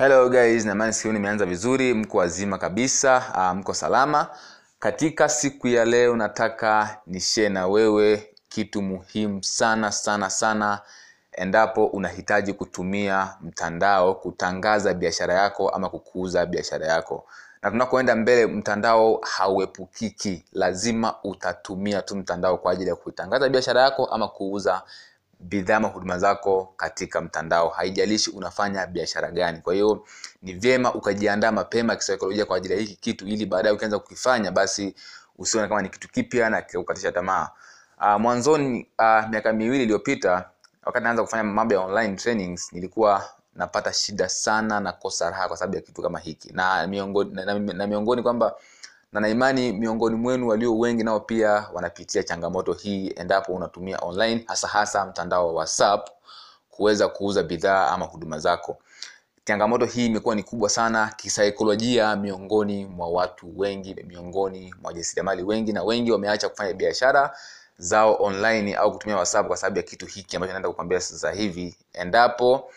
hello guys namani siku nimeanza vizuri mko wazima kabisa uh, mko salama. Katika siku ya leo nataka nishee na wewe kitu muhimu sana sana sana endapo unahitaji kutumia mtandao kutangaza biashara yako ama kukuuza biashara yako. Na tunakoenda mbele mtandao hauepukiki. Lazima utatumia tu mtandao kwa ajili ya kutangaza biashara yako ama kuuza bidhaa huduma zako katika mtandao. Haijalishi unafanya biashara gani. Kwa hiyo ni vyema ukajiandaa mapema kisaikolojia kwa ajili ya hiki kitu ili baadaye ukianza kukifanya basi usione kama ni kitu kipya na kukatisha tamaa. Uh, mwanzoni uh, miaka miwili iliyopita wakati naanza kufanya mambo ya online trainings nilikuwa napata shida sana na kosa raha kwa sababu ya kitu kama hiki. Na miongoni, na, na, na miongoni kwamba na naimani miongoni mwenu walio wengi nao pia wanapitia changamoto hii endapo unatumia online hasa hasa mtandao wa whatsapp kuweza kuuza bidhaa ama huduma zako. Changamoto hii imekuwa ni kubwa sana kisaikolojia miongoni mwa watu wengi miongoni mwa wajasiriamali wengi na wengi wameacha kufanya biashara zao online au kutumia whatsapp kwa sababu ya kitu hiki ambacho naenda kukwambia sasa hivi. Endapo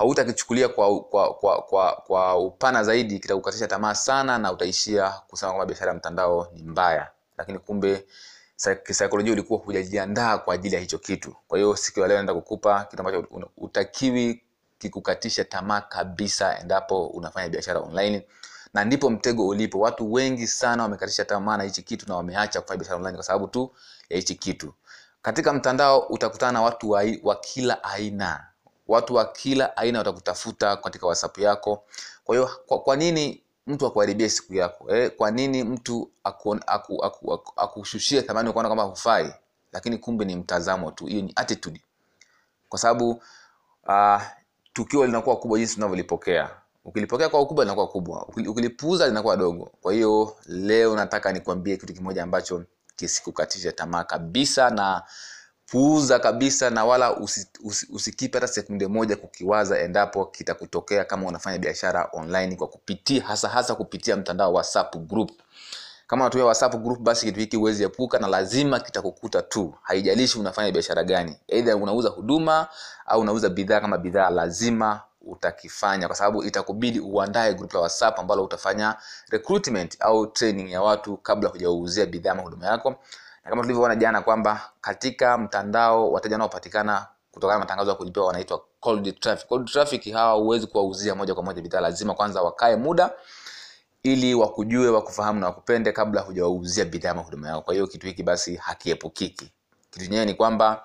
hautakichukulia kwa, kwa, kwa, kwa, kwa upana zaidi kitakukatisha tamaa sana na utaishia kusema kwamba biashara ya mtandao ni mbaya. Lakini kumbe kisaikolojia ulikuwa hujajiandaa kwa ajili ya hicho kitu. Kwa hiyo siku ya leo naenda kukupa kitu ambacho utakiwi kikukatisha tamaa kabisa endapo unafanya biashara online. Na ndipo mtego ulipo. Watu wengi sana wamekatisha tamaa na hichi kitu na wameacha kufanya biashara online kwa sababu tu ya hichi kitu. Katika mtandao utakutana na watu wa, wa kila aina watu wa kila aina watakutafuta katika whatsapp yako. Kwa hiyo kwa, kwa nini mtu akuharibie siku yako? Eh? kwa nini mtu akushushie aku, aku, aku, aku aku thamani kama hufai? Lakini kumbe ni mtazamo tu hiyo ni attitude. Kwa sababu uh, tukio linakuwa kubwa jinsi unavyolipokea ukilipokea kwa ukubwa linakuwa kubwa. Ukilipuuza linakuwa dogo. Kwa hiyo leo nataka nikwambie kitu kimoja ambacho kisikukatisha tamaa kabisa na puuza kabisa na wala usikipe usi, usikipe hata sekunde moja kukiwaza endapo kitakutokea kama unafanya biashara online kwa kupitia hasa hasa kupitia mtandao wa whatsapp group. Kama unatumia whatsapp group basi kitu hiki huwezi epuka na lazima kitakukuta tu. Haijalishi unafanya biashara gani. Aidha unauza huduma au unauza bidhaa kama bidhaa lazima utakifanya kwa sababu itakubidi uandae group la whatsapp ambalo utafanya recruitment au training ya watu kabla hujauzia bidhaa ama huduma yako na kama tulivyoona jana kwamba katika mtandao wateja wanaopatikana kutokana na matangazo ya kulipiwa wanaitwa cold traffic. Cold traffic hawa huwezi kuwauzia moja kwa moja bidhaa lazima kwanza wakae muda ili wakujue wakufahamu na wakupende kabla hujawauzia bidhaa ama huduma yao kwa hiyo kitu hiki basi hakiepukiki. Kitu chenyewe ni kwamba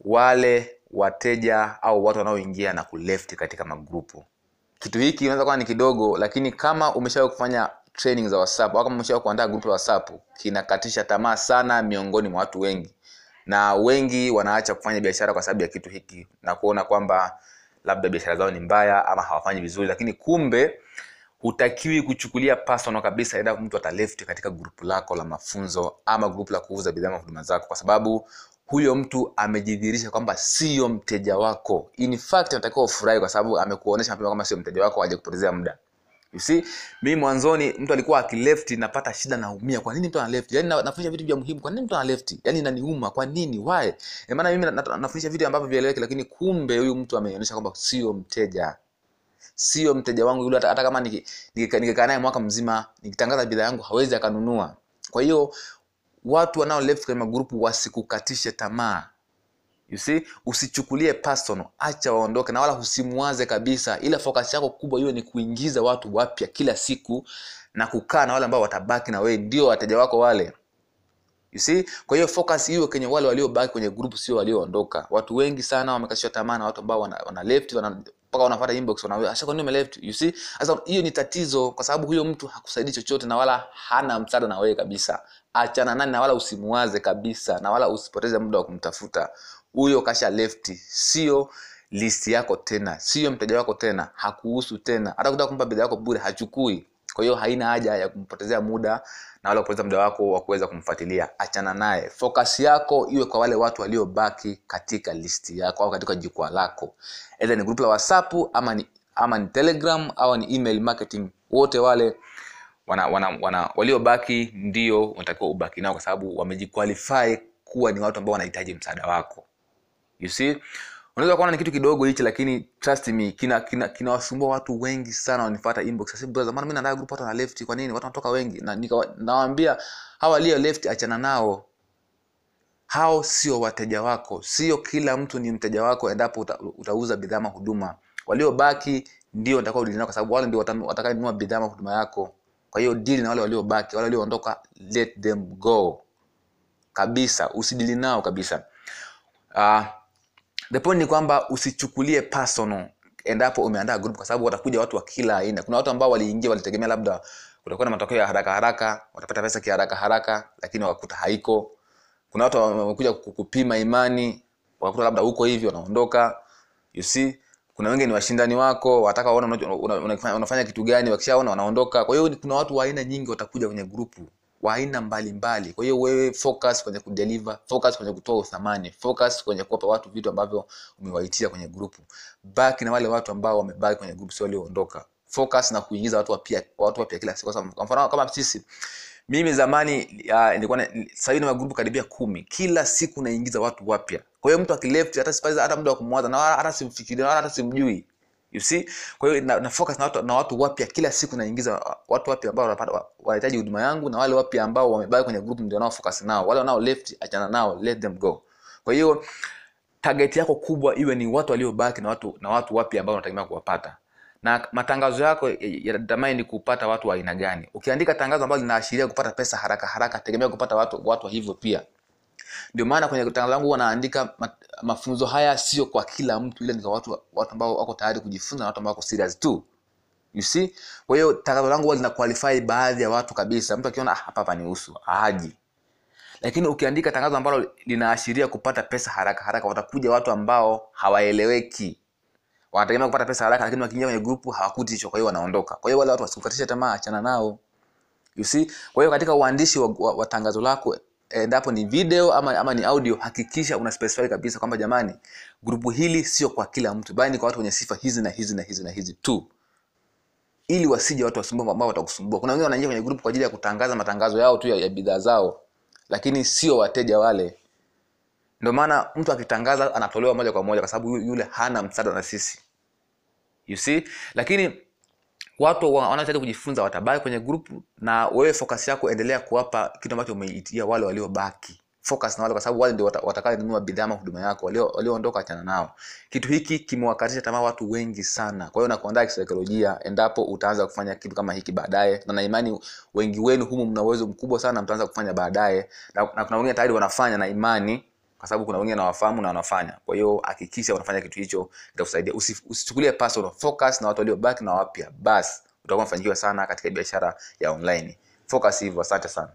wale wateja au watu wanaoingia na kuleft katika magrupu. Kitu hiki inaweza kuwa ni kidogo lakini kama umeshawahi kufanya training za whatsapp au kama umeshawahi kuandaa grupu la whatsapp kinakatisha tamaa sana miongoni mwa watu wengi. Na wengi wanaacha kufanya biashara kwa sababu ya kitu hiki na kuona kwamba labda biashara zao ni mbaya ama hawafanyi vizuri. Lakini kumbe hutakiwi kuchukulia personal kabisa endapo mtu ataleft katika grupu lako la mafunzo ama grupu la kuuza bidhaa huduma zako. Kwa sababu huyo mtu amejidhihirisha kwamba sio mteja wako. In fact anatakiwa ufurahi kwa sababu amekuonesha mapema kwamba sio mteja wako aje kupotezea muda you see mimi mwanzoni mtu alikuwa akilefti napata shida naumia. Kwa nini mtu ana left? Yani nafundisha vitu vya muhimu. Kwa nini mtu ana left? Yani inaniuma. Kwa nini? Why? E maana mimi nafundisha vitu ambavyo vieleweki lakini kumbe huyu mtu ameonyesha kwamba sio mteja. Sio mteja wangu yule. Hata kama nikikaa naye mwaka mzima nikitangaza bidhaa yangu hawezi akanunua. Kwa hiyo watu wanao left kwenye magrupu wasikukatishe tamaa you see? Usichukulie personal. Acha waondoke na wala usimwaze kabisa ila focus yako kubwa hiyo ni kuingiza watu wapya kila siku na kukaa na wale ambao watabaki na wewe ndio wateja wako wale. You see? Kwa hiyo focus hiyo kwenye wale waliobaki kwenye group sio walioondoka. Watu wengi sana wamekatishwa tamaa na watu ambao wana, wana left wana mpaka wanafuata inbox wanaambia asha kwa nini umeleft you see? Sasa hiyo ni tatizo kwa sababu huyo mtu hakusaidii chochote na wala hana msaada na wewe kabisa. Achana nani na wala usimuwaze kabisa na wala usipoteze muda wa kumtafuta huyo kasha left sio listi yako tena sio mteja wako tena hakuhusu tena. Hata kutaka kumpa bidhaa yako bure hachukui. Kwa hiyo haina haja ya kumpotezea muda na wala kupoteza muda wako wa kuweza kumfuatilia. Achana naye. Focus yako iwe kwa wale watu waliobaki katika listi yako au katika jukwaa lako. Edha ni group la whatsapp ama ni, ama ni telegram au ni email marketing. Wote wale wana, wana, wana waliobaki ndio unatakiwa ubaki nao kwa sababu wamejiqualify kuwa ni watu ambao wanahitaji msaada wako you see? Unaweza kuona ni kitu kidogo hichi lakini trust me kina kinawasumbua kina watu wengi sana wanifuata inbox. Sasa brother maana mimi naandaa group watu na left kwa nini? Watu wanatoka wengi. Na nikawaambia hawa walio left achana nao. Hao sio wateja wako. Sio kila mtu ni mteja wako endapo uta, utauza bidhaa ama huduma. Waliobaki ndio nitakuwa dili nao kwa sababu wale ndio wata- watakayenunua bidhaa huduma yako. Kwa hiyo dili na wale waliobaki. Wale walioondoka let them go. Kabisa. Usidili nao kabisa. Uh, the point ni kwamba usichukulie personal endapo umeandaa group kwa sababu watakuja watu wa kila aina. Kuna watu ambao waliingia walitegemea labda kutakuwa na matokeo ya haraka haraka watapata pesa kiharaka haraka lakini wakakuta haiko. Kuna watu wamekuja kupima imani wakakuta labda huko hivi wanaondoka. You see? Kuna wengi ni washindani wako wataka waona unafanya kitu gani wakishaona wanaondoka. Kwa hiyo kuna watu wa aina nyingi watakuja kwenye grupu wa aina mbalimbali. Kwa hiyo wewe focus kwenye kudeliver focus kwenye kutoa uthamani focus kwenye kuwapa watu vitu ambavyo umewaitia kwenye grupu baki na wale watu ambao wamebaki kwenye grupu sio walioondoka. Focus na kuingiza watu wapya watu wapya kila siku. Kwa mfano kama sisi mimi zamani uh, nilikuwa na- sasa hivi na magrupu karibia kumi. Kila siku naingiza watu wapya. Kwa hiyo mtu akileft hata sipaza hata muda wa kumwaza na hata simfikiri na hata simjui you see? Kwa hiyo na, na focus na watu, na watu wapya kila siku naingiza uh, watu wapya ambao wanapata wanahitaji huduma yangu na wale wapya ambao wamebaki kwenye group ndio nao focus nao. Wale wanao left achana nao let them go. Kwa hiyo target yako kubwa iwe ni watu waliobaki na watu na watu wapya ambao unategemea kuwapata. Na matangazo yako yanatamani ni kupata watu wa aina gani. Ukiandika tangazo ambalo linaashiria kupata pesa haraka haraka tegemea kupata watu watu hivyo pia ndio maana kwenye tangazo langu wanaandika naandika mafunzo haya sio kwa kila mtu ile ni kwa watu watu ambao wako tayari kujifunza na watu ambao wako serious tu. You see? Kwa hiyo tangazo langu huwa lina qualify baadhi ya watu kabisa. Mtu akiona ah, hapa ni usu haji lakini ukiandika tangazo ambalo linaashiria kupata pesa haraka haraka watakuja watu ambao hawaeleweki. Wanategemea kupata pesa haraka lakini wakiingia kwenye grupu hawakuti hicho kwa hiyo wanaondoka. Kwa hiyo wale watu wasikukatisha tamaa achana nao. You see? Kwa hiyo katika uandishi wa, wa, wa tangazo lako endapo ni video ama, ama ni audio hakikisha una specify kabisa kwamba jamani grupu hili sio kwa kila mtu. Bali ni kwa watu wenye sifa hizi na hizi na hizi na hizi tu. Ili wasije watu wasumbua ambao watakusumbua. Kuna wengine wanaingia kwenye grupu kwa ajili ya kutangaza matangazo yao tu ya, ya bidhaa zao. Lakini sio wateja wale. Ndio maana mtu akitangaza anatolewa moja kwa moja kwa sababu yule hana msaada na sisi. You see? Lakini watu wa- wanaohitaji kujifunza watabaki kwenye grupu na wewe focus yako endelea kuwapa kitu ambacho umeitia wale waliobaki. Focus na wale kwa sababu wale ndio watakaonunua bidhaa ama huduma yako walio- walioondoka achana nao. Kitu hiki kimewakatisha tamaa watu wengi sana. Kwa hiyo nakuandaa kisaikolojia endapo utaanza kufanya kitu kama hiki baadaye. Na naimani wengi wenu humu mna uwezo mkubwa sana mtaanza kufanya baadaye. Na, na kuna wengine tayari wanafanya na imani kwa sababu kuna wengine wanawafahamu na wanafanya. Kwa hiyo hakikisha unafanya kitu hicho itakusaidia Usi- usichukulie personal. Focus na watu waliobaki na wapya. Basi utakuwa umefanikiwa sana katika biashara ya online. Focus hivyo. Asante sana